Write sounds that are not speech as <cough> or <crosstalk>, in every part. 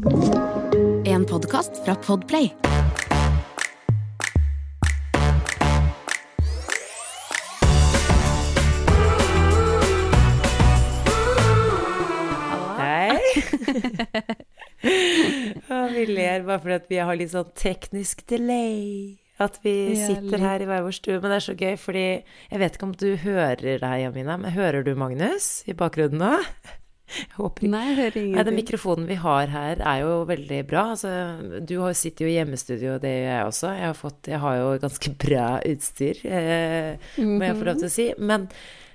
En podkast fra Podplay. <laughs> Vi ler bare fordi at vi har litt sånn teknisk delay. At vi sitter her i hver vår stue. Men det er så gøy, fordi jeg vet ikke om du hører deg, Jamina, men hører du Magnus i bakgrunnen nå? Jeg håper ikke. Nei, jeg hører Nei, den mikrofonen vi har her, er jo veldig bra. Altså, du sitter jo i hjemmestudio, og det gjør jeg også. Jeg har, fått, jeg har jo ganske bra utstyr, eh, må jeg få lov til å si. Men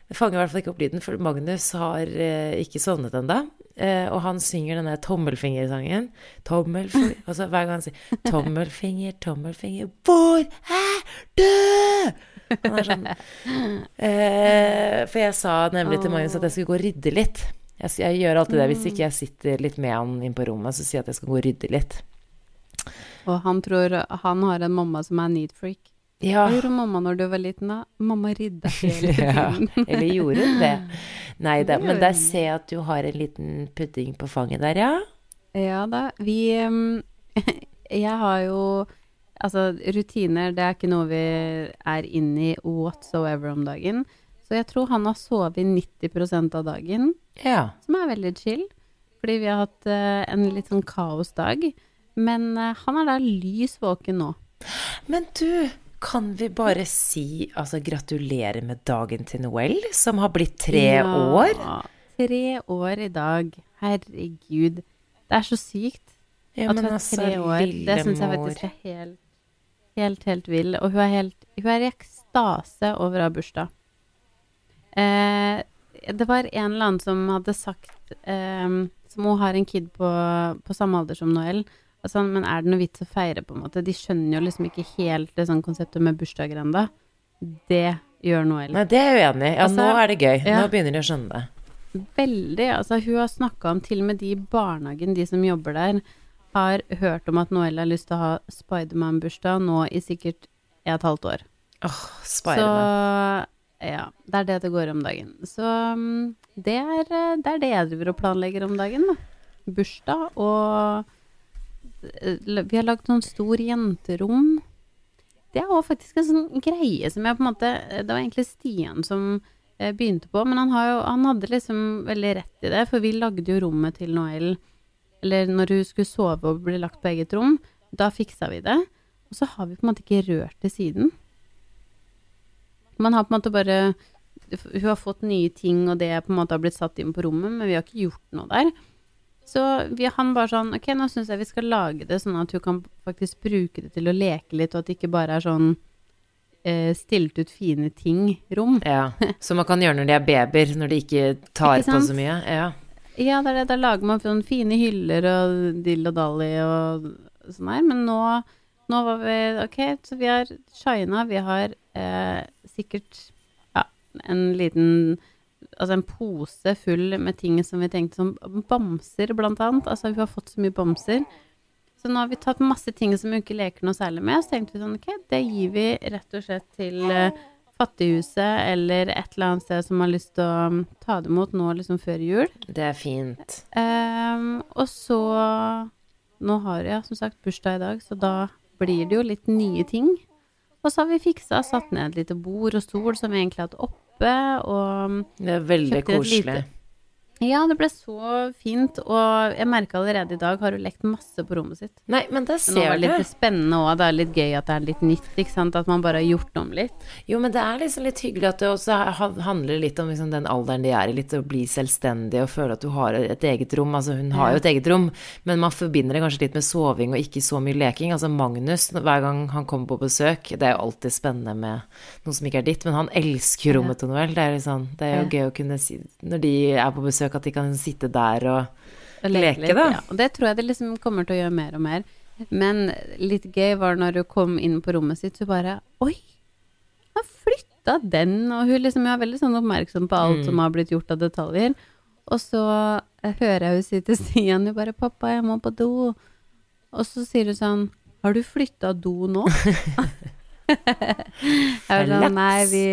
det fanger i hvert fall ikke opp lyden, for Magnus har eh, ikke sovnet ennå. Eh, og han synger denne tommelfingersangen. Tommelfinger <laughs> så hver gang han sier 'tommelfinger, tommelfinger, hvor er du?' Han er sånn <laughs> eh, For jeg sa nemlig til Magnus at jeg skulle gå og rydde litt. Jeg, jeg gjør alltid det. Hvis ikke jeg sitter litt med han inn på rommet, så sier jeg at jeg skal gå og rydde litt. Og han tror han har en mamma som er need freak. Ja. Hva gjorde mamma når du var liten, da? Mamma rydda hele <laughs> ja. tiden. Eller gjorde hun det? Nei da. Men der ser jeg at du har en liten pudding på fanget der, ja. Ja da. Vi <laughs> Jeg har jo Altså, rutiner, det er ikke noe vi er inne i whatsoever om dagen. Så jeg tror han har sovet 90% av dagen, Ja. som er veldig chill. Fordi vi har hatt uh, en litt sånn kaosdag. Men uh, han er da lys våken nå. Men du, kan vi bare si altså gratulerer med dagen til Noel, som har blitt tre Ja, år? Tre år i dag. Herregud. Det er så sykt. Ja, at hun er altså, tre år. Det syns jeg faktisk er helt, helt, helt vill. Og hun er helt Hun er i ekstase over å ha bursdag. Eh, det var en eller annen som hadde sagt eh, Som hun har en kid på, på samme alder som Noel. Altså, men er det noe vits å feire, på en måte? De skjønner jo liksom ikke helt det sånn konseptet med bursdager ennå. Det gjør Noel. Nei, det er jeg uenig i. Ja, Altså, nå er det gøy. ja. Nå begynner de å skjønne det. Veldig. Altså, hun har snakka om til og med de i barnehagen, de som jobber der, har hørt om at Noel har lyst til å ha Spiderman-bursdag nå i sikkert et halvt år. Åh, Spiderman. Så ja, det er det det går om dagen. Så mm, det er, eh, det er det jeg driver og planlegger om dagen, da. Bursdag og eh, Vi har lagd sånn stor jenterom. Det er òg faktisk en sånn greie som jeg på en måte Det var egentlig Stian som eh, begynte på, men han, jo, han hadde liksom veldig rett i det, for vi lagde jo rommet til Noel Eller når hun skulle sove og bli lagt på eget rom, da fiksa vi det. Og så har vi på en måte ikke rørt det siden. Man har på en måte bare Hun har fått nye ting, og det på en måte har blitt satt inn på rommet, men vi har ikke gjort noe der. Så vi, han bare sånn Ok, nå syns jeg vi skal lage det sånn at hun kan faktisk bruke det til å leke litt, og at det ikke bare er sånn eh, stilt ut fine ting-rom. Ja. Som man kan gjøre når de er babyer, når de ikke tar Ikke på så mye. Ja. Ja, det er det. Da lager man sånn fine hyller og dill og dally og sånn her. Men nå, nå var vi Ok, så vi har shina. Vi har eh, sikkert ja, en liten Altså en pose full med ting som vi tenkte som bamser, blant annet. Altså vi har fått så mye bamser. Så nå har vi tatt masse ting som vi ikke leker noe særlig med. Så tenkte vi sånn Ok, det gir vi rett og slett til eh, Fattighuset eller et eller annet sted som har lyst til å um, ta det imot nå liksom før jul. Det er fint. Ehm, og så Nå har jeg som sagt bursdag i dag, så da blir det jo litt nye ting. Og så har vi fiksa, satt ned et lite bord og stol som vi egentlig hatt oppe, og Det er veldig et koselig. lite- Ja, det ble så fint, og jeg merka allerede i dag har hun lekt masse på rommet sitt. Nei, men Men nå ser var du. det litt spennende òg, det er litt gøy at det er litt nytt, ikke sant, at man bare har gjort om litt. Jo, men det er liksom litt hyggelig at det også handler litt om liksom den alderen de er i, litt å bli selvstendig og føle at du har et eget rom. Altså, hun har jo et eget rom, men man forbinder det kanskje litt med soving og ikke så mye leking. Altså, Magnus, hver gang han kommer på besøk, det er jo alltid spennende med noe som ikke er ditt, men han elsker rommet til Noel. Det er, liksom, det er jo gøy å kunne si, når de er på besøk, at de kan sitte der og Og Leke, da. Ja. Og det tror jeg det liksom kommer til å gjøre mer og mer. Men litt gøy var når hun kom inn på rommet sitt, så bare Oi! Han flytta den! Og hun liksom er veldig sånn oppmerksom på alt Mm. som har blitt gjort av detaljer. Og så eh, hører jeg hun si til <laughs> Stian hun bare 'Pappa, jeg må på do'. Og så sier hun sånn 'Har du flytta do nå?' <laughs> <laughs> jeg var sånn Nei, vi,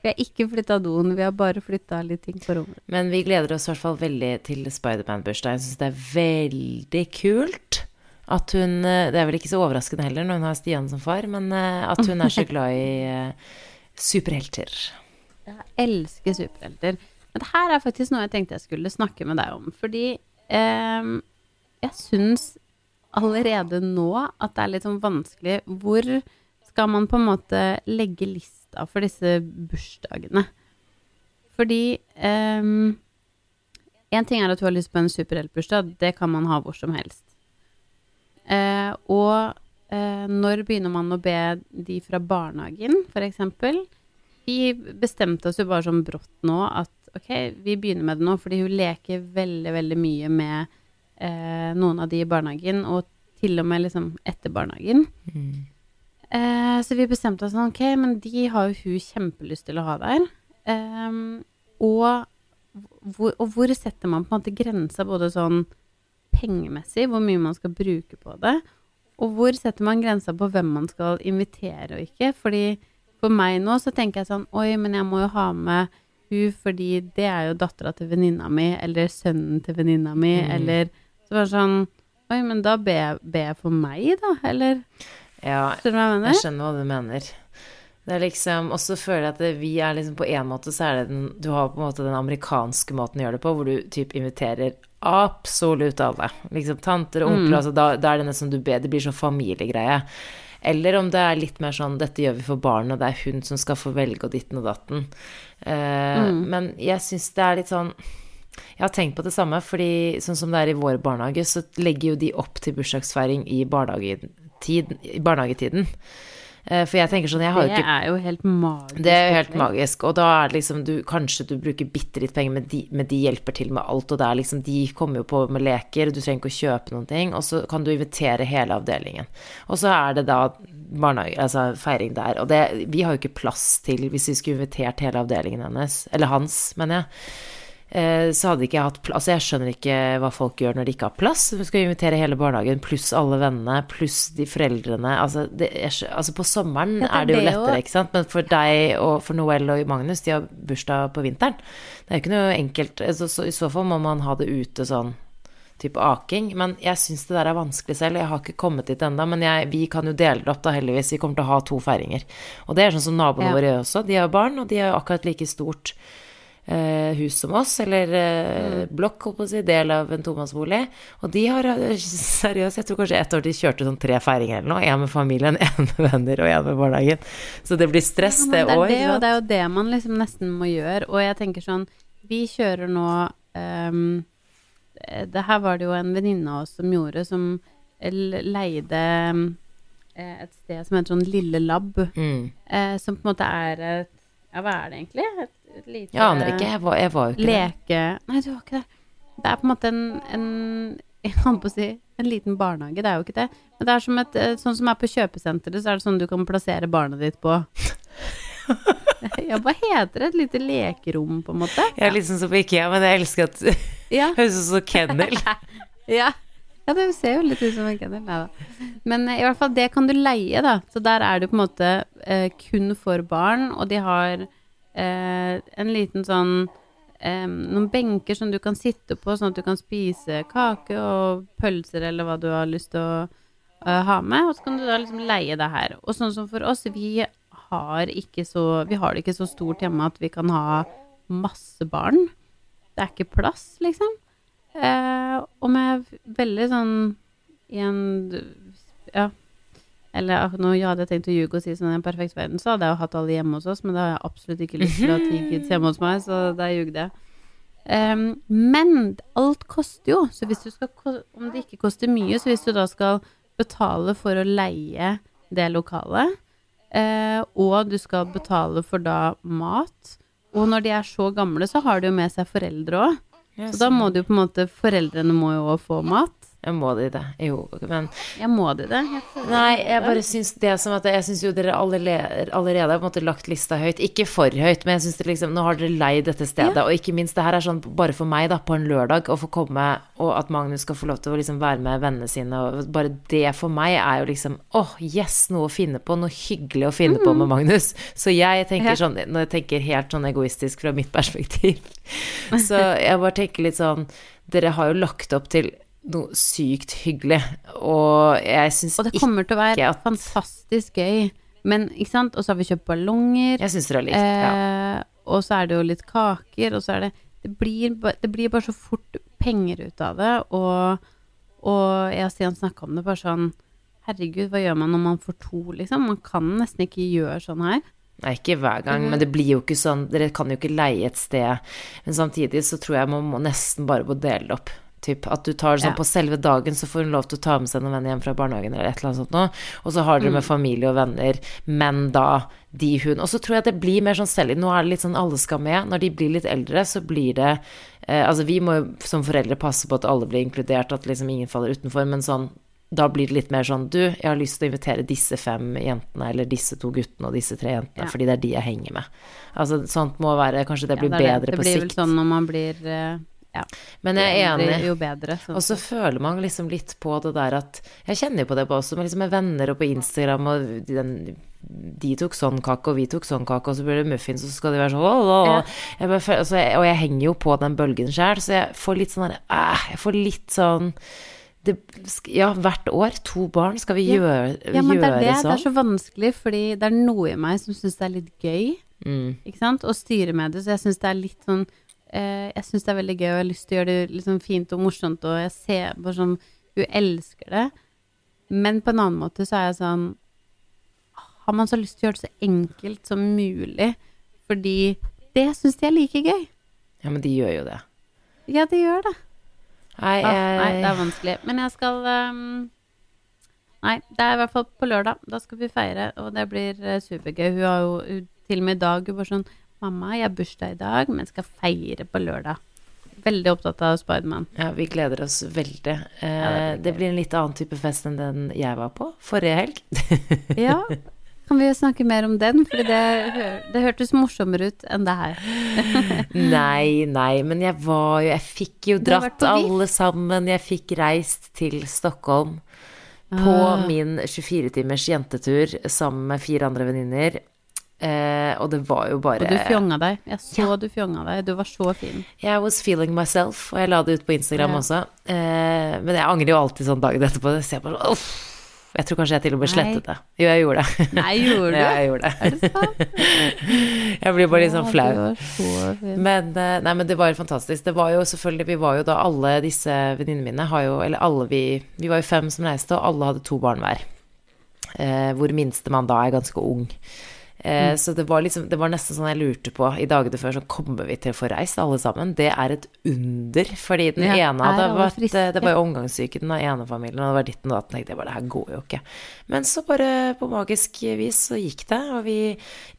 Vi har ikke flytta doen, vi har bare flytta litt ting på rommet. Men vi gleder oss i hvert fall veldig til Spiderman-bursdag. Jeg syns det er veldig kult at hun eh, Det er vel ikke så overraskende heller når hun har Stian som far, men eh, at hun er så <laughs> glad i eh, superhelter. Jeg elsker superhelter. Men det her er faktisk noe jeg tenkte jeg skulle snakke med deg om. Fordi eh, jeg syns allerede nå at det er litt sånn vanskelig Hvor skal man på en måte legge lista for disse bursdagene? Fordi um, En ting er at du har lyst på en superheltbursdag. Det kan man ha hvor som helst. Uh, og uh, når begynner man å be de fra barnehagen, f.eks.? Vi bestemte oss jo bare sånn brått nå at ok, vi begynner med det nå, fordi hun leker veldig, veldig mye med uh, noen av de i barnehagen, og til og med liksom etter barnehagen. Mm. Eh, så vi bestemte oss sånn, ok, men de har jo hun kjempelyst til å ha der. Eh, og, hvor, og, hvor, setter man på en måte grensa både sånn pengemessig, hvor mye man skal bruke på det, og hvor setter man grensa på hvem man skal invitere og ikke? Fordi for meg nå så tenker jeg sånn, oi, men jeg må jo ha med hun fordi det er jo dattera til venninna mi, eller sønnen til venninna mi, mm. eller Så var det sånn Oi, men da ber jeg for meg, da, eller? Ja, jeg, skjønner hva du mener. Det er liksom, Og så føler jeg at vi er liksom på en måte så er det den Du har på en måte den amerikanske måten å gjøre det på, hvor du typ inviterer absolutt alle. Liksom tanter og onkler, mm. altså da, da, er det nesten du ber Det blir sånn familiegreie. Eller om det er litt mer sånn dette gjør vi for barnet, og det er hun som skal få velge og ditten og datten. Uh, mm. Men jeg syns det er litt sånn jeg har tenkt på det samme, fordi sånn som det er i vår barnehage, så legger jo de opp til bursdagsfeiring i barnehagen tid, i barnehagetiden. Eh, for jeg tenker sånn jeg har Det ikke, er jo helt magisk. Det er jo helt magisk. Og da er det liksom du, Kanskje du bruker bitte litt penger, men de, men de, hjelper til med alt. Og det er liksom De kommer jo på med leker, du trenger ikke å kjøpe noen ting. Og så kan du invitere hele avdelingen. Og så er det da barnehage, altså feiring der. Og det, vi har jo ikke plass til hvis vi skulle invitert hele avdelingen hennes. Eller hans, mener jeg. Eh, så hadde ikke jeg hatt plass Altså, jeg skjønner ikke hva folk gjør når de ikke har plass. Du skal invitere hele barnehagen pluss alle vennene pluss de foreldrene. Altså, er, altså på sommeren er det jo lettere, ikke sant. Men for deg og for Noel og Magnus, de har bursdag på vinteren. Det er jo ikke noe enkelt. Altså, så, I så fall må man ha det ute sånn type aking. Men jeg syns det der er vanskelig selv. Jeg har ikke kommet dit ennå, men jeg, vi kan jo dele det opp, da, heldigvis. Vi kommer til å ha to feiringer. Og det er sånn som naboene ja. våre også. De har barn, og de er akkurat like stort eh, hus som oss, eller eh, mm. blokk, holdt på å si, del av en tomannsbolig. Og de har eh, <laughs> seriøst, jeg tror kanskje ett år de kjørte sånn tre feiringer eller noe. Én med familien, <laughs> én med venner og én med barnehagen. Så det blir stress ja, det, det år. Det, og det er jo det man liksom nesten må gjøre. Og jeg tenker sånn, vi kjører nå um, Det her var det jo en venninne av oss som gjorde, som leide eh, et sted som heter sånn Lille Lab, mm. eh, som på en måte er et Ja, hva er det egentlig? Et lite Jeg aner ikke. Jeg var, jeg var jo ikke leke... Nei, du var ikke det. Det er på en måte en, en <laughs> Jeg holdt på å si en liten barnehage. Det er jo ikke det. Men det er som et eh, Sånn som er på kjøpesenteret, så er det sånn du kan plassere barnet ditt på. <laughs> ja, hva heter det? Et lite lekerom, på en måte? Jeg er litt sånn som på Ikea, men jeg elsker at <laughs> ja. Høres ut som kennel. ja. Ja, det ser jo litt ut som en kennel. Nei da. Men eh, i hvert fall, det kan du leie, da. Så der er det på en måte eh, kun for barn, og de har eh, en liten sånn eh, Noen benker som du kan sitte på, sånn at du kan spise kake og pølser eller hva du har lyst til å uh, ha med. Og så kan du da liksom leie det her. Og sånn som for oss, vi har, ikke så, vi har det ikke så stort hjemme at vi kan ha masse barn. Det er ikke plass, liksom. Eh, og med veldig sånn i en Ja, eller nå hadde jeg tenkt å ljuge og si sånn i en perfekt verden, så hadde jeg jo hatt alle hjemme hos oss, men da har jeg absolutt ikke lyst til å ha ti kids hjemme hos meg, så da ljugde jeg. Um, men alt koster jo, så hvis du skal Om det ikke koster mye, så hvis du da skal betale for å leie det lokalet, uh, og du skal betale for da mat, og når de er så gamle, så har de jo med seg foreldre òg. Så da må du på en måte Foreldrene må jo òg få mat. Jeg må de det? Jo, men Jeg må de det? Jeg Nei, jeg bare syns det som at Jeg syns jo dere allerede, allerede har på en måte lagt lista høyt. Ikke for høyt, men jeg syns liksom Nå har dere leid dette stedet, og ikke minst det her er sånn bare for meg, da, på en lørdag, å få komme, og at Magnus skal få lov til å liksom være med vennene sine, og bare det for meg er jo liksom åh, yes, noe å finne på, noe hyggelig å finne på med Magnus. Så jeg tenker sånn, når jeg tenker helt sånn egoistisk fra mitt perspektiv, <laughs> så jeg bare tenker litt sånn Dere har jo lagt opp til noe sykt hyggelig, og jeg syns Og det kommer til å være at- fantastisk gøy. Men, ikke sant, og så har vi kjøpt ballonger. Jeg syns dere har likt ja. Eh, og så er det jo litt kaker, og så er det Det blir, det blir bare så fort penger ut av det, og, og jeg og Stian snakka om det bare sånn Herregud, hva gjør man når man får to, liksom? Man kan nesten ikke gjøre sånn her. Nei, ikke hver gang, men det blir jo ikke sånn Dere kan jo ikke leie et sted. Men samtidig så tror jeg man må nesten bare må dele det opp. Typ at du tar det sånn Ja. på selve dagen, så får hun lov til å ta med seg noen venner hjem fra barnehagen eller et eller annet sånt noe. Og så har dere Mm. med familie og venner, men da de hun Og så tror jeg det blir mer sånn selv Nå er det litt sånn alle skal med. Når de blir litt eldre, så blir det eh, Altså vi må jo som foreldre passe på at alle blir inkludert, at liksom ingen faller utenfor, men sånn da blir det litt mer sånn Du, jeg har lyst til å invitere disse fem jentene, eller disse to guttene og disse tre jentene, Ja. fordi det er de jeg henger med. Altså sånt må være Kanskje det Ja, blir er det. bedre på sikt. Det blir vel sånn når man blir eh, Ja. Men jeg er enig. Jo bedre. sånn Og så føler man liksom litt på det der at Jeg kjenner jo på det på også, med, liksom med venner og på Instagram og den, De tok sånn kake, og vi tok sånn kake, og så blir det muffins, og så skal de være sånn og, åh, åh». Ja. jeg bare, altså, Og jeg henger jo på den bølgen sjøl, så jeg får litt sånn der Jeg får litt sånn det, Ja, hvert år. To barn. Skal vi Ja. gjøre, Ja, men det er det. sånn? Det er så vanskelig, fordi det er noe i meg som syns det er litt gøy. Mm. Ikke sant? Å styre med det. Så jeg syns det er litt sånn Jeg syns det er veldig gøy, og jeg har lyst til å gjøre det liksom fint og morsomt, og jeg ser bare sånn Hun elsker det. Men på en annen måte så er jeg sånn Har man så lyst til å gjøre det så enkelt som mulig? Fordi det syns de er like gøy. Ja, men de gjør jo det. Ja, de gjør det. Nei, jeg... ah, nei, det er vanskelig. Men jeg skal um... Nei, det er i hvert fall på lørdag. Da skal vi feire, og det blir eh, supergøy. Hun har jo hun, til og med i dag hun bare sånn 'Mamma, jeg har bursdag i dag, men skal feire på lørdag'. Veldig opptatt av Spiderman. Ja, vi gleder oss veldig. Eh, det blir en litt annen type fest enn den jeg var på forrige helg. <laughs> Ja. Kan vi snakke mer om den? For det, det hørtes morsommere ut enn det her. <laughs> nei, nei, men jeg var jo Jeg fikk jo dratt alle sammen. Jeg fikk reist til Stockholm på Ah. min 24-timers jentetur sammen med fire andre venninner. Eh, og det var jo bare Og du fjonga deg. Jeg så Ja. du fjonga deg. Du var så fin. Jeg was feeling myself, og jeg la det ut på Instagram Ja. også. Eh, men jeg angrer jo alltid sånn dagen etterpå. Så jeg bare uff. Jeg tror kanskje jeg til og med slettet det. Jo, jeg gjorde det. Nei, gjorde <laughs> du? Ja, jeg gjorde Er det. sant? <laughs> Jeg blir bare litt sånn flau. Så. Men, eh, nei, men det var fantastisk. Det var jo selvfølgelig Vi var jo da alle disse venninnene mine har jo Eller alle vi Vi var jo fem som reiste, og alle hadde to barn hver. Eh, hvor minstemann da er ganske ung. Eh, Så det var liksom Det var nesten sånn jeg lurte på i dagene før sånn Kommer vi til å få reist alle sammen? Det er et under. Fordi den Ja, ene hadde vært friske? Det var jo omgangssyke, den ene familien, det var ditten og datten. Tenkte jeg bare det her går jo ikke. Men så bare på magisk vis så gikk det, og vi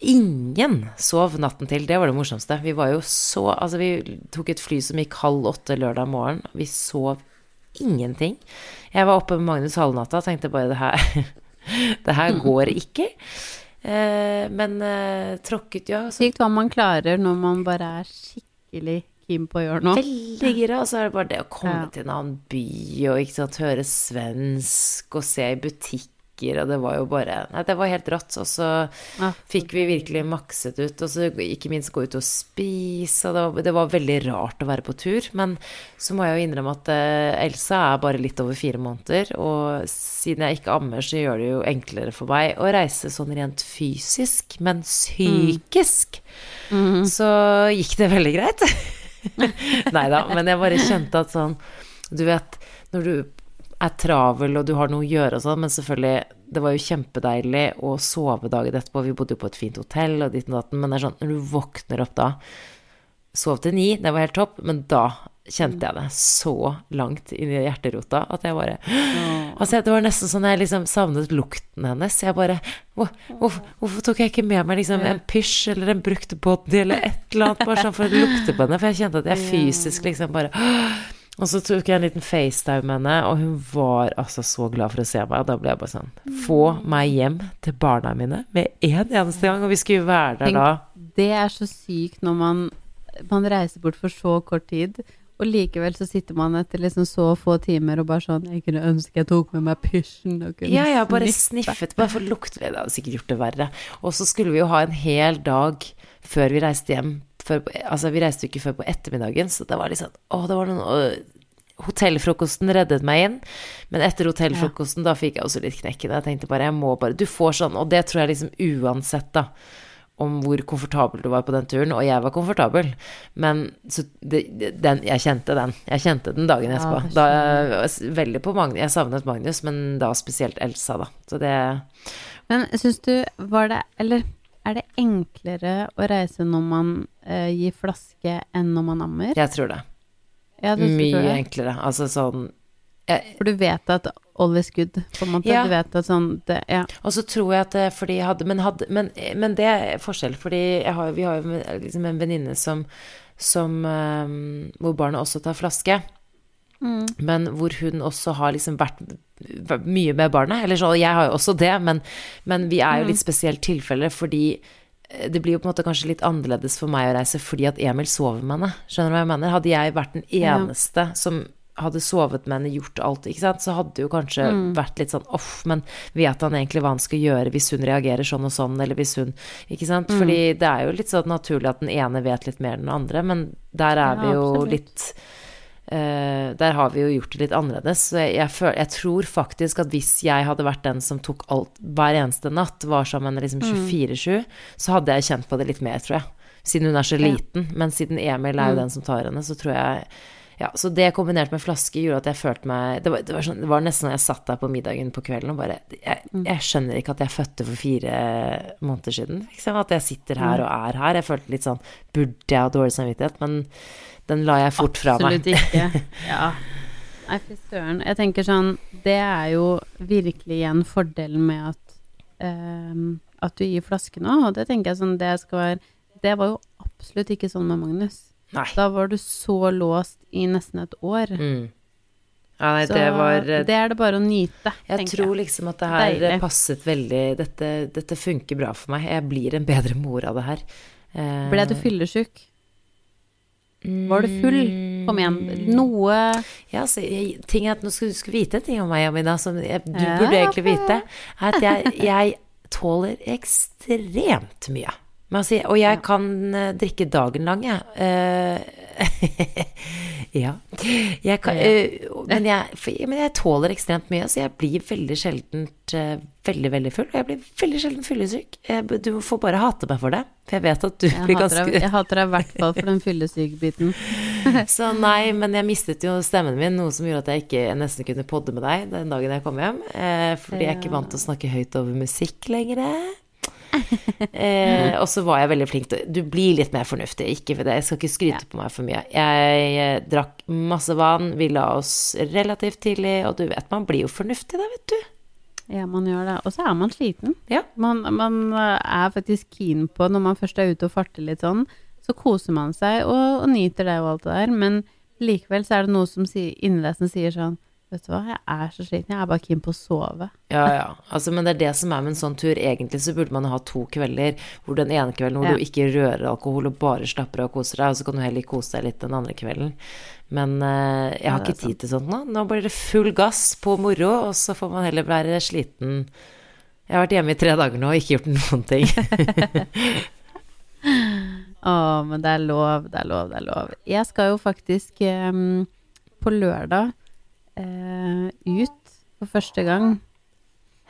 Ingen sov natten til. Det var det morsomste. Vi var jo så Altså, vi tok et fly som gikk halv åtte lørdag morgen. Vi sov ingenting. Jeg var oppe med Magnus halvnatta og tenkte bare det her <laughs> Det her <laughs> går ikke. Eh, men eh, tråkket. Så Sykt hva man klarer når man bare er skikkelig keen på å gjøre noe. veldig gira. Og så er det bare det å komme Ja. til en annen by og ikke sant, høre svensk og se i butikker, og det var jo bare Nei, det var helt rått. Og så ja. fikk vi virkelig makset ut, og så ikke minst gå ut og spise. Og det var, det var veldig rart å være på tur, men så må jeg jo innrømme at eh, Elsa er bare litt over fire måneder, og siden jeg ikke ammer, så gjør det jo enklere for meg å reise sånn rent fysisk, men psykisk så gikk det veldig greit. <laughs> Nei da, men jeg bare kjente at sånn Du vet, når du er travel og du har noe å gjøre og sånn, men selvfølgelig Det var jo kjempedeilig å sove dagen etterpå. Vi bodde jo på et fint hotell og ditt og datten, men det er sånn når du våkner opp da Sov til ni, det var helt topp, men da kjente jeg det så langt inn i hjerterota at jeg bare Altså, det var nesten sånn jeg liksom savnet lukten hennes. Jeg bare hvor, hvorfor, hvorfor tok jeg ikke med meg liksom en pysj eller en brukt body eller et eller annet, bare sånn for å lukte på henne? For jeg kjente at jeg fysisk liksom bare Og så tok jeg en liten FaceTime med henne, og hun var altså så glad for å se meg. Og da ble jeg bare sånn Få meg hjem til barna mine med en eneste gang. Og vi skulle jo være der Tenk, da. Det er så sykt når man, man reiser bort for så kort tid, og likevel så sitter man etter liksom så få timer og bare sånn Jeg kunne ønske jeg tok med meg pysjen og kunne Ja, ja, bare sniffe. sniffet, bare for å lukte litt. Det hadde sikkert gjort det verre. Og så skulle vi jo ha en hel dag før vi reiste hjem. Før, altså, vi reiste jo ikke før på ettermiddagen, så det var litt sånn Å, det var noen øh, Hotellfrokosten reddet meg inn, men etter hotellfrokosten, da fikk jeg også litt knekk i det. Jeg tenkte bare, jeg må bare Du får sånn, og det tror jeg liksom uansett, da om hvor komfortabel du var på den turen, og jeg var komfortabel. Men så det, den, jeg kjente den. Jeg kjente den dagen Ja, etterpå. Ja, da, veldig på Magnus, jeg savnet Magnus, men da spesielt Elsa, da. Så det Men syns du var det Eller er det enklere å reise når man eh, gi flaske enn når man ammer? Jeg tror det. Ja, du tror Mye det. enklere. Altså sånn jeg, For du vet at all is good, på en måte. Ja. Du vet at sånn det, Ja. Og så tror jeg at det, fordi jeg hadde men, hadde men, men det er forskjell, fordi jeg har, vi har jo liksom en venninne som, som eh, Hvor barnet også tar flaske. Mm. Men hvor hun også har liksom vært mye med barnet. Eller så, jeg har jo også det, men, men vi er jo litt spesielt tilfelle fordi eh, det blir jo på en måte kanskje litt annerledes for meg å reise fordi at Emil sover med henne. Skjønner du hva jeg mener? Hadde jeg vært den Ja. eneste som hadde sovet med henne, gjort alt, ikke sant, så hadde det jo kanskje vært litt sånn off, men vet han egentlig hva han skal gjøre hvis hun reagerer sånn og sånn, eller hvis hun Ikke sant? Fordi det er jo litt sånn naturlig at den ene vet litt mer enn den andre, men der er Ja, vi jo absolutt. litt Eh, der har vi jo gjort det litt annerledes. Så jeg, jeg, føl, jeg tror faktisk at hvis jeg hadde vært den som tok alt hver eneste natt, var sammen liksom 24-7, så hadde jeg kjent på det litt mer, tror jeg. Siden hun er så Ja. liten. Men siden Emil er jo den som tar henne, så tror jeg ja, Så det kombinert med flaske gjorde at jeg følte meg Det var, det var, sånn, det var nesten når jeg satt der på middagen på kvelden og bare Jeg, jeg skjønner ikke at jeg fødte for fire måneder siden. Liksom, at jeg sitter her og er her. Jeg følte litt sånn Burde jeg ha dårlig samvittighet? Men den la jeg fort fra meg. Absolutt ikke. Ja. Nei, fy søren. Jeg tenker sånn Det er jo virkelig igjen fordelen med at um, At du gir flaske nå, og det tenker jeg sånn Det skal være Det var jo absolutt ikke sånn med Magnus. Nei. Da var du så låst i nesten et år. Mm. Ja, nei, Så det var eh, det er det bare å nyte, Jeg tror jeg. liksom at det her Deilig. passet veldig dette, dette funker bra for meg. Jeg blir en bedre mor av det her. Eh, Ble du fyllesyk? Var du full? Kom igjen. Noe Ja, så jeg, ting er at nå skal du skal vite en ting om meg, Amina, som jeg, du Ja. burde egentlig vite. Er at jeg, jeg tåler ekstremt mye. Men altså, og jeg kan eh, drikke dagen lang, jeg. Eh, <laughs> ja. Jeg kan, øh, men, jeg, for, men jeg tåler ekstremt mye, så jeg blir veldig sjeldent øh, veldig, veldig full. Og jeg blir veldig sjelden fyllesyk. Jeg- Du får bare hate meg for det, for jeg vet at du Jeg blir hater deg- jeg hater deg i hvert fall for den <laughs> fyllesykebiten. <laughs> Så nei, men jeg mistet jo stemmen min, noe som gjorde at jeg ikke nesten kunne podde med deg den dagen jeg kom hjem. Eh, fordi jeg er ikke vant til å snakke høyt over musikk lenger. <laughs> Eh, og så var jeg veldig flink til Du blir litt mer fornuftig, ikke for det. Jeg skal ikke skryte på meg for mye. Jeg eh, drakk masse vann, vi la oss relativt tidlig, og du vet, man blir jo fornuftig da, vet du. Ja, man gjør det. Og så er man sliten. Ja. Man, man eh, er faktisk keen på, når man først er ute og farter litt sånn, så koser man seg og, og nyter det og alt det der, men likevel så er det noe som sier, inni deg som sier sånn Vet du hva, jeg er så sliten, jeg er bare keen på å sove. Ja, ja. Altså, men det er det som er med en sånn tur. Egentlig så burde man ha to kvelder, hvor den ene kvelden hvor Ja. du ikke rører alkohol og bare slapper av og koser deg, og så kan du heller kose deg litt den andre kvelden. Men uh, jeg har er ikke tid til sånt nå. Nå blir det full gass på moro, og så får man heller være sliten. Jeg har vært hjemme i tre dager nå og ikke gjort noen ting. <laughs> Å, men det er lov, det er lov, det er lov. Jeg skal jo faktisk um, på lørdag eh, ut for første gang.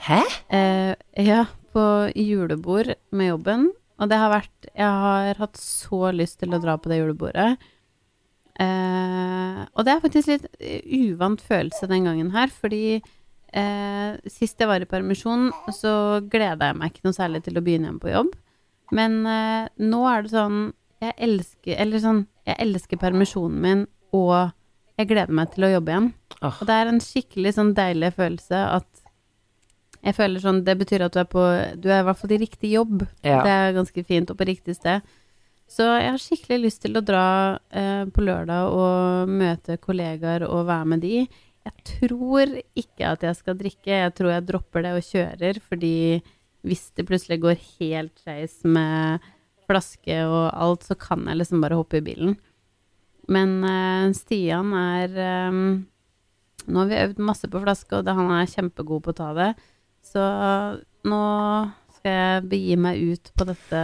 Hæ? Eh, ja, på julebord med jobben. Og det har vært Jeg har hatt så lyst til å dra på det julebordet. Eh, og det er faktisk litt uvant følelse den gangen her, fordi eh, sist jeg var i permisjon, så gleda jeg meg ikke noe særlig til å begynne igjen på jobb. Men eh, nå er det sånn Jeg elsker Eller sånn Jeg elsker permisjonen min, og jeg gleder meg til å jobbe igjen. Oh. Og det er en skikkelig sånn deilig følelse at jeg føler sånn Det betyr at du er på Du er i hvert fall i riktig jobb. Ja. Det er ganske fint, og på riktig sted. Så jeg har skikkelig lyst til å dra eh, på lørdag og møte kollegaer og være med de. Jeg tror ikke at jeg skal drikke, jeg tror jeg dropper det og kjører, fordi hvis det plutselig går helt skeis med flaske og alt, så kan jeg liksom bare hoppe i bilen. Men uh, Stian er um, Nå har vi øvd masse på flaske, og det, han er kjempegod på å ta det. Så nå skal jeg begi meg ut på dette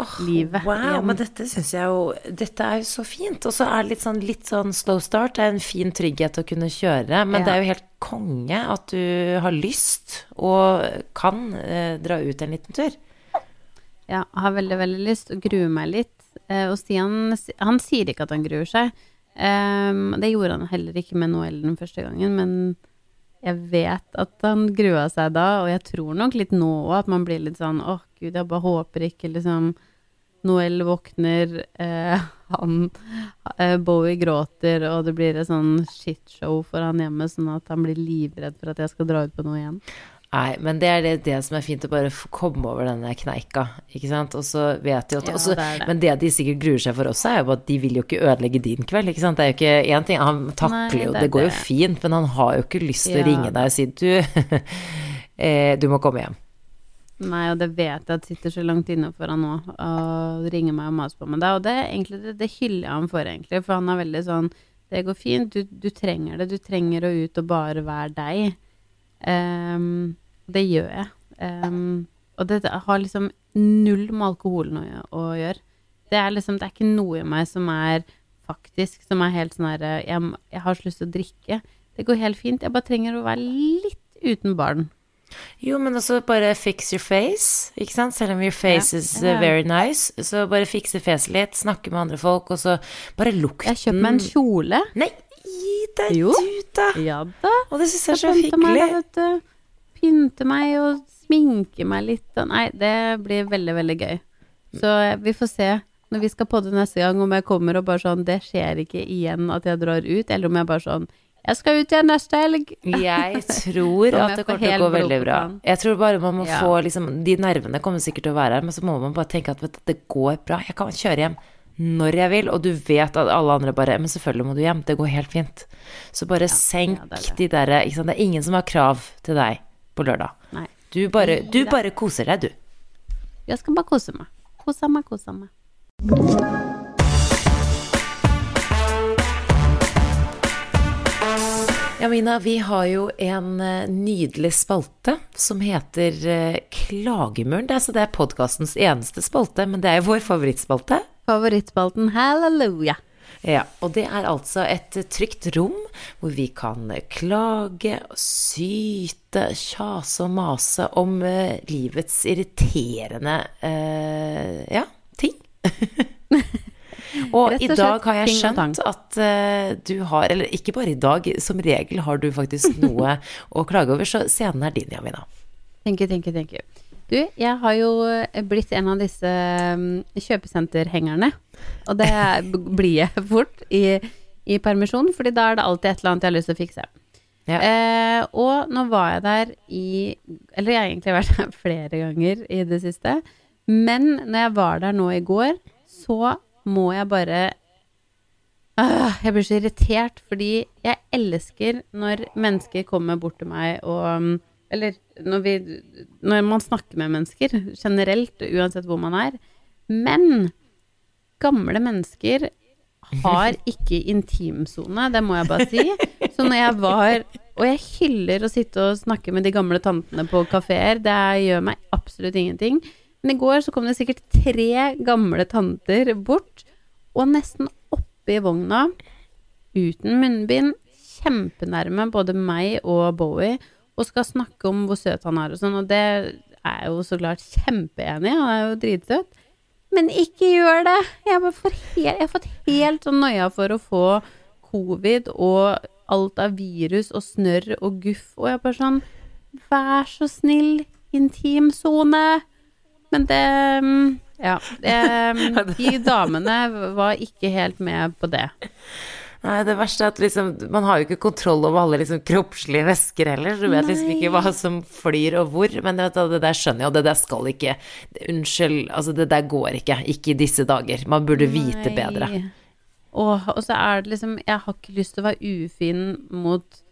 oh, livet Wow, igjen. men dette syns jeg jo Dette er jo så fint. Og så er det litt sånn, litt sånn slow start. Det er en fin trygghet å kunne kjøre. Men Ja. det er jo helt konge at du har lyst og kan eh, dra ut en liten tur. Ja, har veldig, veldig lyst og gruer meg litt. Eh, og Stian, han sier ikke at han gruer seg. Ehm, det gjorde han heller ikke med Noel den første gangen, men jeg vet at han grua seg da, og jeg tror nok litt nå òg at man blir litt sånn åh gud, jeg bare håper ikke liksom Noel våkner, eh, <laughs> han eh, Bowie gråter, og det blir et sånn shitshow for han hjemme, sånn at han blir livredd for at jeg skal dra ut på noe igjen. Nei, men det er det, det som er fint, å bare komme over denne kneika, ikke sant. Og så vet de at Ja, også, det er det. Men det de sikkert gruer seg for også, er jo at de vil jo ikke ødelegge din kveld, ikke sant. Det er jo ikke én ting, han takler jo, det det går jo fint, men han har jo ikke lyst til å ringe deg og si du, <laughs> eh, du må komme hjem. Nei, og det vet jeg at sitter så langt inne for han nå, og ringer meg og maser på meg da, og det, egentlig, det, det hyller jeg ham for, egentlig, for han er veldig sånn, det går fint, du, du trenger det, du trenger å ut og bare være deg. Ehm, det gjør jeg. Um, og det har liksom null med alkoholen å, å gjøre. Det er liksom, det er ikke noe i meg som er faktisk, som er helt sånn herre jeg, jeg har så lyst til å drikke. Det går helt fint, jeg bare trenger å være litt uten barn. Jo, men også bare fix your face, ikke sant. Selv om your face Ja. is uh, very nice, så bare fikse fjeset litt, snakke med andre folk, og så bare lukten Jeg kjøper meg en kjole. Nei, gi deg Jo. du, da! Ja da. Og det syns jeg er så meg, hyggelig. Pynte meg og sminke meg litt. Nei, det blir veldig, veldig gøy. Så vi får se når vi skal podde neste gang, om jeg kommer og bare sånn Det skjer ikke igjen at jeg drar ut, eller om jeg bare sånn Jeg skal ut igjen neste helg. Jeg <laughs> tror at det kommer til å gå veldig bra. Jeg tror bare man må Ja. få liksom De nervene kommer sikkert til å være her, men så må man bare tenke at vet du, det går bra. Jeg kan kjøre hjem når jeg vil, og du vet at alle andre bare Men selvfølgelig må du hjem. Det går helt fint. Så bare senk ja, det det. de derre Ikke sant. Det er ingen som har krav til deg på lørdag. Nei. Du bare, du bare koser deg, du. Jeg skal bare kose meg. Kose meg, kose meg. Ja, Mina, vi har jo en eh, nydelig spalte som heter eh, Klagemuren. Det er, så det er podkastens eneste spalte, men det er jo vår favorittspalte. Favorittspalten Halleluja. Ja, og det er altså et trygt rom hvor vi kan klage, syte, kjase og mase om uh, livets irriterende uh, ja, ting. <laughs> og og i dag har jeg skjønt at uh, du har, eller ikke bare i dag, som regel har du faktisk noe <laughs> å klage over, så scenen er din, Jamina. Thank you, thank you, thank you. Du, jeg har jo eh, blitt en av disse mm, kjøpesenterhengerne. Og det blir jeg <laughs> fort i, i permisjon, fordi da er det alltid et eller annet jeg har lyst til å fikse. Ja. Eh, og nå var jeg der i Eller jeg har egentlig vært der <laughs> flere ganger i det siste. Men når jeg var der nå i går, så må jeg bare øh, jeg blir så irritert, fordi jeg elsker når mennesker kommer bort til meg og um, Eller når, vi, når man snakker med mennesker generelt, uansett hvor man er. Men gamle mennesker har <laughs> ikke intimsone, det må jeg bare si. Så når jeg var Og jeg hyller å sitte og snakke med de gamle tantene på kafeer, det gjør meg absolutt ingenting. Men i går så kom det sikkert tre gamle tanter bort, og nesten oppi vogna, uten munnbind, kjempenærme både meg og Bowie, og skal snakke om hvor søt han er og sånn, og det er jeg jo så klart kjempeenig han er jo dritsøt. Men ikke gjør det! Jeg, har fått helt sånn noia for å få covid og alt av virus og snørr og guff, og jeg er bare sånn Vær så snill, intimsone! Men det Ja. Det, <laughs> de damene var ikke helt med på det. Nei, det verste er at liksom, man har jo ikke kontroll over alle liksom kroppslige væsker heller, så du vet liksom ikke hva som flyr og hvor. Men vet det der skjønner jeg, og det der skal ikke Unnskyld, altså det der går ikke. Ikke i disse dager. Man burde vite Nei. bedre. Og, og så er det liksom Jeg har ikke lyst til å være ufin mot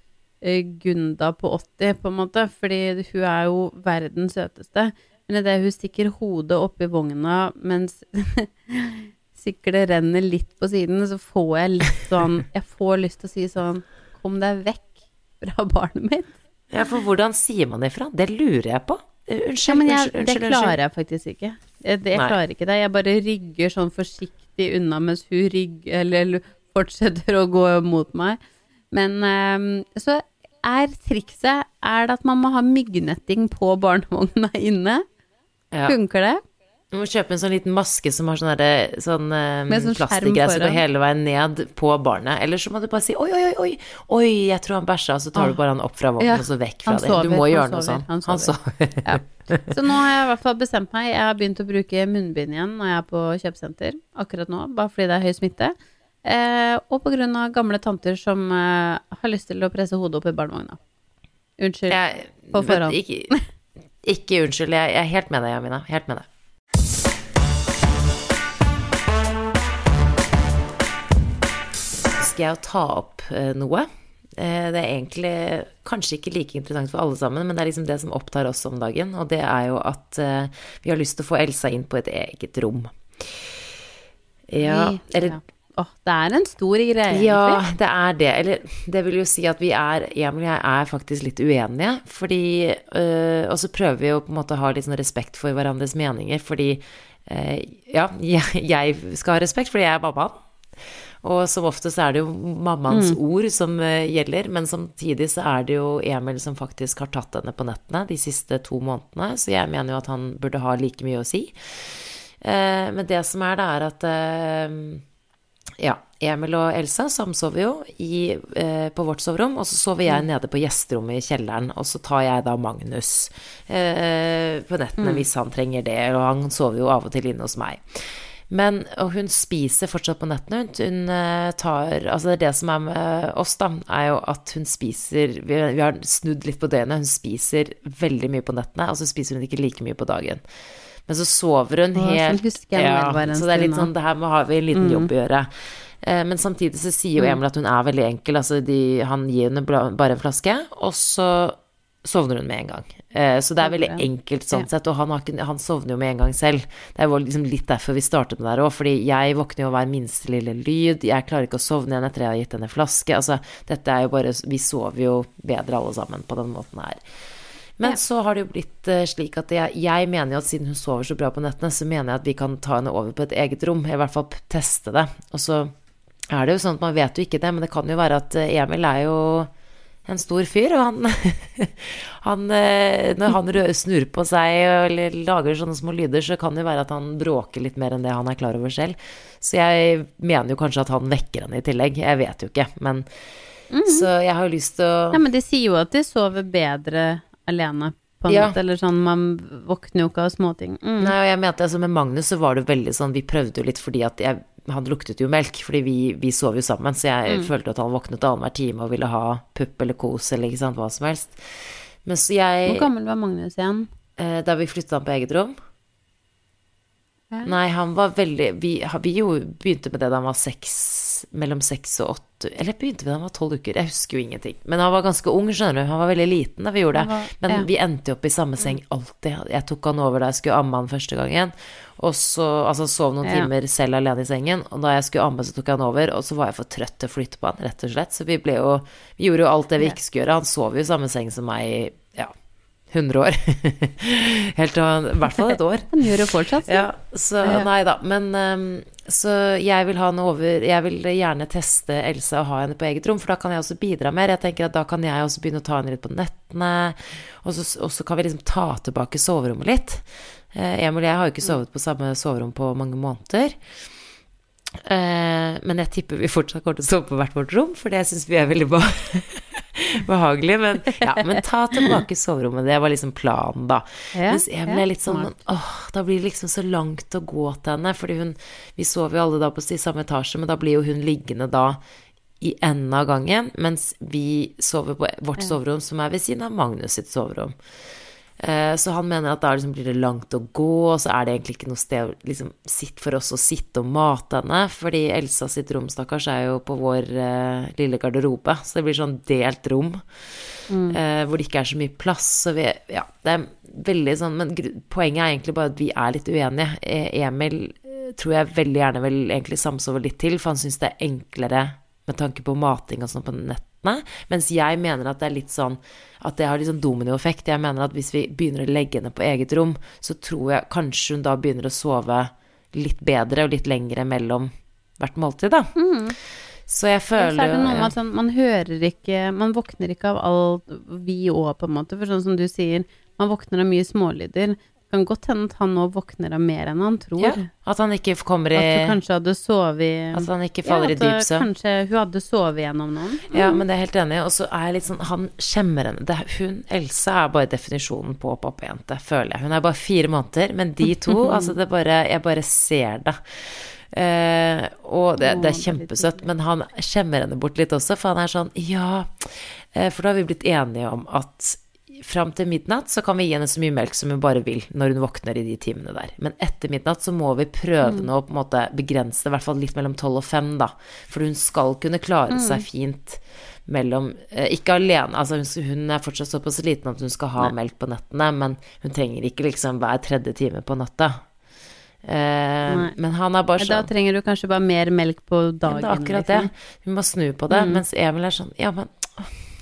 eh, Gunda på 80, på en måte, fordi hun er jo verdens søteste. Men idet hun stikker hodet oppi vogna mens <laughs> siklet renner litt på siden, så får jeg litt sånn <laughs> Jeg får lyst til å si sånn Kom deg vekk fra barnet mitt. Ja, for hvordan sier man ifra? Det lurer jeg på. Unnskyld, Ja, men jeg, unnskyld, det unnskyld. unnskyld. klarer jeg faktisk ikke. Jeg, det, jeg klarer ikke det. Jeg bare rygger sånn forsiktig unna mens hun rygger eller fortsetter å gå mot meg. Men um, så er trikset er det at man må ha myggnetting på barnevogna inne. Ja. Funker det? Du må kjøpe en sånn liten maske som har sånn, derre- sånn um, sånn plastikkgreie som går hele veien ned på barnet. Eller så må du bare si oi, oi, oi, oi, jeg tror han bæsja, og så tar du bare han opp fra vognen Ja, og så vekk fra det. Du må gjøre noe sover, sånn. han Han sover. sover. Ja. <laughs> Så nå har jeg i hvert fall bestemt meg. Jeg har begynt å bruke munnbind igjen når jeg er på kjøpesenter akkurat nå, bare fordi det er høy smitte. Eh, og av gamle tanter som eh, har lyst til å presse hodet opp i barnevogna. Unnskyld. Jeg, På forhånd. Ikke, ikke unnskyld, jeg, jeg er helt med deg, Jamina. Helt med deg. Skal jeg å ta opp eh, noe? Eh, det er egentlig kanskje ikke like interessant for alle sammen, men det er liksom det som opptar oss om dagen, og det er jo at eh, vi har lyst til å få Elsa inn på et eget rom. Ja, eller ja. Åh, det er en stor greie, ja, det er det. Eller det vil jo si at vi er Emil og jeg er faktisk litt uenige. Fordi øh, Og så prøver vi jo på en måte å ha litt sånn respekt for hverandres meninger. Fordi øh, ja, jeg, <laughs> jeg skal ha respekt fordi jeg er mammaen. Og som oftest er det jo mammaens ord som øh, gjelder, men samtidig så er det jo Emil som faktisk har tatt henne på nettene de siste to månedene, så jeg mener jo at han burde ha like mye å si. Eh, men det som er, det er at eh, ja, Emil og Elsa samsover jo i, eh, på vårt soverom, og så sover jeg nede på gjesterommet i kjelleren, og så tar jeg da Magnus eh, på nettene hvis han trenger det, og han sover jo av og til inne hos meg. Men, og hun spiser fortsatt på nettene. Hun, hun eh, tar Altså, det er det som er med oss, da, er jo at hun spiser Vi, vi har snudd litt på døgnet. Hun spiser veldig mye på nettene, og så spiser hun ikke like mye på dagen. Men så sover hun Å, sånn helt en Så det er litt sånn Det her må- har vi en liten jobb å gjøre. Eh, Men samtidig så sier jo Emil at hun er veldig enkel. Altså de, han gir henne bare en flaske, og så sovner hun med en gang. Eh, Så det er veldig enkelt sånn Ja. sett, og han, har ikke, han sovner jo med en gang selv. Det var liksom litt derfor vi startet med det her òg, fordi jeg våkner jo av hver minste lille lyd, jeg klarer ikke å sovne igjen etter jeg har gitt henne flaske. Altså, dette er jo bare Vi sover jo bedre alle sammen på den måten her. Men Ja. så har det jo blitt eh, slik at jeg, jeg mener jo at siden hun sover så bra på nettene, så mener jeg at vi kan ta henne over på et eget rom, i hvert fall teste det. Og så er det jo sånn at man vet jo ikke det, men det kan jo være at eh, Emil er jo en stor fyr, og han, <laughs> han eh, Når han snur på seg eller lager sånne små lyder, så kan det være at han bråker litt mer enn det han er klar over selv. Så jeg mener jo kanskje at han vekker henne i tillegg. Jeg vet jo ikke, men Så jeg har jo lyst til å Ja, men de sier jo at de sover bedre alene på Ja. måte, eller sånn, man våkner jo ikke av småting. Mm. Nei, og jeg mente altså med Magnus så var det veldig sånn Vi prøvde jo litt fordi at jeg, han luktet jo melk, fordi vi, vi sov jo sammen, så jeg følte at han våknet annenhver time og ville ha pupp eller kos eller ikke sant, hva som helst. Men så jeg Hvor gammel var Magnus igjen? eh, Da vi flyttet han på eget rom Ja. Nei, han var veldig Vi, vi jo begynte med det da han var seks Mellom seks og åtte Eller begynte vi da han var tolv uker? Jeg husker jo ingenting. Men han var ganske ung, skjønner du. Han var veldig liten da vi gjorde det. Var- Men ja. vi endte jo opp i samme seng alltid. Jeg tok han over da jeg skulle amme han første gangen. Og så altså sov noen Ja. timer selv alene i sengen. Og da jeg skulle amme, så tok jeg han over. Og så var jeg for trøtt til å flytte på han, rett og slett. Så vi ble jo Vi gjorde jo alt det vi ikke skulle gjøre. Han sov jo i samme seng som meg 100 år. <laughs> Helt til I hvert fall et år. <laughs> Han gjør det fortsatt. Ja, så nei da. Men ehm, så jeg vil over Jeg vil gjerne teste Elsa og ha henne på eget rom, for da kan jeg også bidra mer. Jeg tenker at da kan jeg også begynne å ta henne litt på nettene, og så, og så kan vi liksom ta tilbake soverommet litt. Eh, Emil og jeg har jo ikke sovet på samme soverom på mange måneder. Eh, men jeg tipper vi fortsatt kommer til å sove på hvert vårt rom, for det syns vi er veldig beha <laughs> behagelig. Men, ja, men ta tilbake soverommet, det var liksom planen, da. Ja, Mens ja, er litt sånn åh, da blir det liksom så langt å gå til henne, fordi hun Vi sover jo alle da på i samme etasje, men da blir jo hun liggende da i enden av gangen, mens vi sover på vårt soverom, som er ved siden av Magnus sitt soverom. Eh, Så han mener at da liksom blir det langt å gå, og så er det egentlig ikke noe sted liksom, sitt for oss å sitte og mate henne. Fordi Elsa sitt rom, stakkars, er jo på vår eh, lille garderobe, så det blir sånn delt rom. eh, hvor det ikke er så mye plass. Så vi, ja, det er veldig sånn Men poenget er egentlig bare at vi er litt uenige. Eh, Emil eh, tror jeg veldig gjerne vil egentlig samsove litt til, for han syns det er enklere med tanke på mating og sånn på nettene. Mens jeg mener at det er litt sånn at det har litt sånn dominoeffekt. Jeg mener at hvis vi begynner å legge henne på eget rom, så tror jeg kanskje hun da begynner å sove litt bedre og litt lengre mellom hvert måltid, da. Så jeg Mm. Så føler er det noe med ja. at sånn, man hører ikke Man våkner ikke av alt vi òg, på en måte. For sånn som du sier, man våkner av mye smålyder. Kan godt hende at han nå våkner av mer enn han tror. ja, At han ikke kommer i At hun kanskje hadde sovet At han ikke faller ja, i dyp søvn. Kanskje hun hadde sovet gjennom noen. Ja, men det er helt enig. Og så er jeg litt sånn Han skjemmer henne. Det, er- hun, Elsa er bare definisjonen på pappajente, føler jeg. Hun er bare fire måneder, men de to <laughs> Altså, det bare Jeg bare ser det. Eh, og det, det er kjempesøtt, men han skjemmer henne bort litt også, for han er sånn Ja, eh, for da har vi blitt enige om at fram til midnatt så kan vi gi henne så mye melk som hun bare vil når hun våkner i de timene der. Men etter midnatt så må vi prøve nå å på en måte begrense det, i hvert fall litt mellom tolv og fem, da. For hun skal kunne klare seg fint mellom eh, Ikke alene, altså hun, er fortsatt såpass liten at hun skal ha melk på nettene, men hun trenger ikke liksom hver tredje time på natta. Eh, men han er bare Da sånn trenger du kanskje bare mer melk på ja, dagen. det er akkurat liksom. det. Hun må snu på det. Mens Emil er sånn Ja, men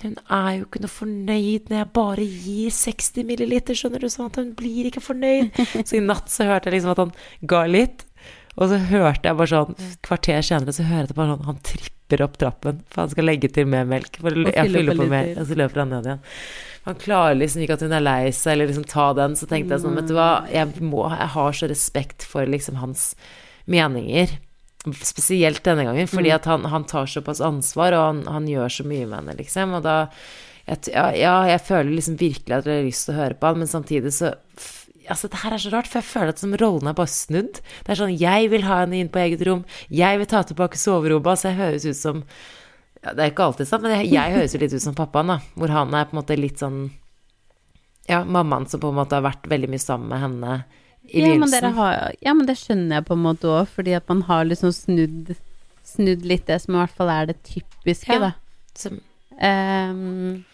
hun er jo ikke noe fornøyd når jeg bare gir 60 milliliter, skjønner du, sånn at hun blir ikke fornøyd. Så i natt så hørte jeg liksom at han ga litt, og så hørte jeg bare sånn kvarter senere så hører jeg bare sånn Han tripper opp trappen, for han skal legge til mer melk. For jeg fyller på mer, og så løper han ned igjen. Han klarer liksom ikke at hun er lei seg, eller liksom ta den. Så tenkte jeg sånn, vet du hva, jeg, må, jeg har så respekt for liksom hans meninger. Spesielt denne gangen, fordi at han, han tar såpass ansvar, og han, han gjør så mye med henne, liksom. Og da jeg, ja, ja, jeg føler liksom virkelig at jeg har lyst til å høre på han, men samtidig så Altså, det her er så rart, for jeg føler at som rollen er bare snudd. Det er sånn Jeg vil ha henne inn på eget rom. Jeg vil ta tilbake soverommet. Altså, jeg høres ut som ja, Det er ikke alltid sant, men jeg, jeg høres jo litt ut som pappaen, da. Hvor han er på en måte litt sånn Ja, mammaen som på en måte har vært veldig mye sammen med henne Ja men, har, ja, men det skjønner jeg på en måte òg, fordi at man har liksom snudd, snudd litt det som i hvert fall er det typiske, Ja. da. Ehm,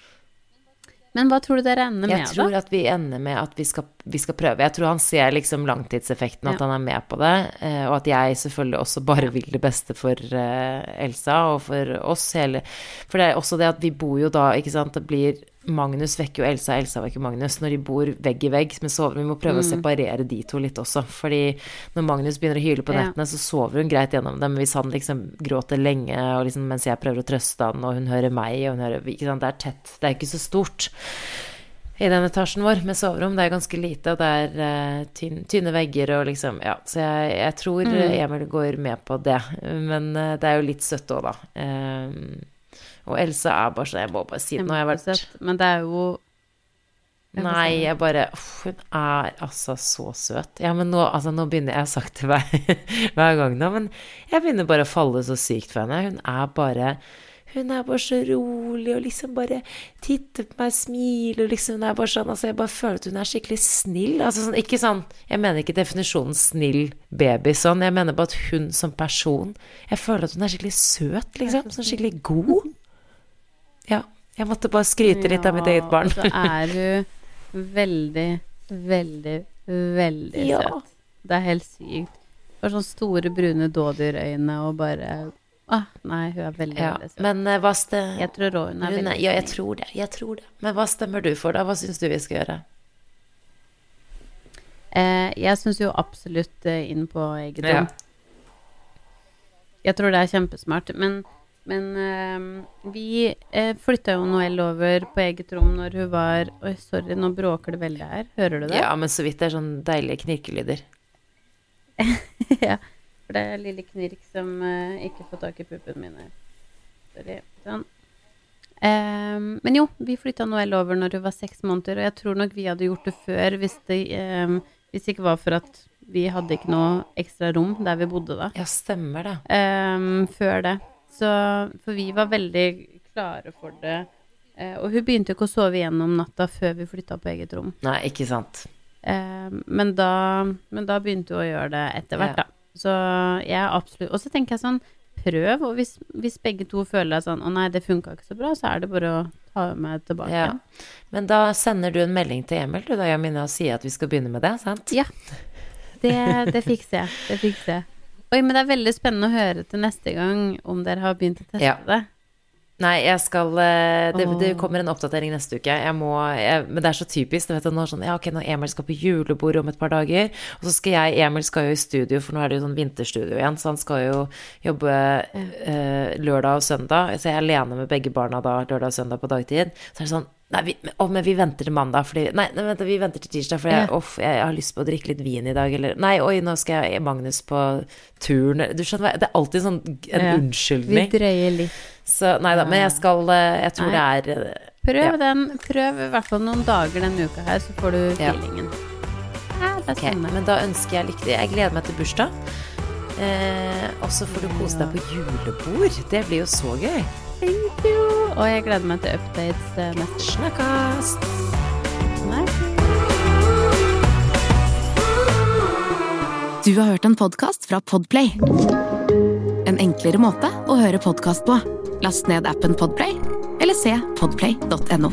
men hva tror du dere ender Jeg med, tror at vi ender med at vi skal, vi skal prøve. Jeg tror han ser liksom langtidseffekten, at Ja. han er med på det. eh, Og at jeg selvfølgelig også bare vil det beste for eh, Elsa og for oss hele For det er også det at vi bor jo da, ikke sant, det blir Magnus vekker jo Elsa, Elsa vekker Magnus. Når de bor vegg i vegg Men sover, vi må prøve å separere de to litt også. Fordi når Magnus begynner å hyle på Ja. nettene, så sover hun greit gjennom det. Men hvis han liksom gråter lenge, og liksom mens jeg prøver å trøste han, og hun hører meg, og hun hører Ikke sant, det er tett. Det er ikke så stort i den etasjen vår med soverom. Det er ganske lite, og det er uh, tynn, tynne vegger og liksom Ja, så jeg, jeg tror mm. Emil går med på det. Men uh, det er jo litt søtt òg, da. Eh, og Elsa er bare sånn Jeg må bare si det. Nå har jeg vært Men det er jo Jeg Nei, jeg bare Hun er altså så søt. Ja, men nå, altså, nå begynner Jeg har sagt det hver, <laughs> hver gang nå, men jeg begynner bare å falle så sykt for henne. Hun er bare hun er bare så rolig og liksom bare titter på meg smiler og liksom Hun er bare sånn Altså, jeg bare føler at hun er skikkelig snill. Altså sånn Ikke sånn Jeg mener ikke definisjonen snill baby sånn. Jeg mener bare at hun som person Jeg føler at hun er skikkelig søt, liksom. Sånn skikkelig god. <laughs> Ja. Jeg måtte bare skryte litt av mitt eget barn. Ja, og så er hun veldig, veldig, veldig Ja. søt. Det er helt sykt. Bare sånne store, brune dådyrøyne og bare ah, Nei, hun er veldig, Ja, veldig søt. men eh, hva stemmer Jeg tror hun er veldig Ja, jeg tror det. Jeg tror det. Men hva stemmer du for, da? Hva syns du vi skal gjøre? Eh, jeg syns jo absolutt eh, inn på eget Ja. Jeg tror det er kjempesmart. Men, men eh, vi eh, flytta jo Noel over på eget rom når hun var Oi, sorry, nå bråker det veldig her. Hører du det? Ja, men så vidt det er sånn deilige knirkelyder. <laughs> ja. For det er lille Knirk som eh, ikke får tak i puppene min. Sorry. Sånn. Um, men jo, vi flytta Noel over når hun var seks måneder, og jeg tror nok vi hadde gjort det før hvis det, um, hvis det ikke var for at vi hadde ikke noe ekstra rom der vi bodde da. Ja, stemmer det. Um, før det. Så For vi var veldig klare for det. Eh, og hun begynte jo ikke å sove igjennom natta før vi flytta på eget rom. Nei, ikke sant. Eh, men, da, men da begynte hun å gjøre det etter hvert, Ja. da. Så jeg er absolutt Og så tenker jeg sånn, prøv, og hvis, hvis begge to føler deg sånn å nei, det funka ikke så bra, så er det bare å ta meg tilbake. Ja. Men da sender du en melding til Emil, du da, Jamina, og sier at vi skal begynne med det, sant? Ja. Det, det fikser jeg. Det fikser jeg. Oi, men det er veldig spennende å høre til neste gang om dere har begynt å teste Ja. det. Nei, jeg skal eh, det, det kommer en oppdatering neste uke. Jeg må jeg, Men det er så typisk. Du vet, nå, er sånn, ja, okay, når Emil skal på julebord om et par dager, og så skal jeg Emil skal jo i studio, for nå er det jo sånn vinterstudio igjen, så han skal jo jobbe eh, lørdag og søndag. Så jeg er alene med begge barna da lørdag og søndag på dagtid. Så er det sånn Nei, vi, å, men vi venter til mandag, fordi Nei, nei vent, vi venter til tirsdag, for jeg, Ja. uff, jeg, har lyst på å drikke litt vin i dag, eller Nei, oi, nå skal jeg Magnus på turen Du skjønner Det er alltid sånn en Ja. Vi drøyer litt. Så nei da, men jeg skal eh, Jeg tror det er eh, Prøv Ja. den. Prøv i hvert fall noen dager denne uka her, så får du feelingen. Ja, det Ok, spennende. men da ønsker jeg lykke til. Jeg gleder meg til bursdag. Eh, og så får du kose deg på julebord. Det blir jo så gøy. Thank you. Og jeg gleder meg til updates eh, neste Snakkes! Du har hørt en podkast fra Podplay. En enklere måte å høre podkast på. Last ned appen Podplay, eller se podplay.no.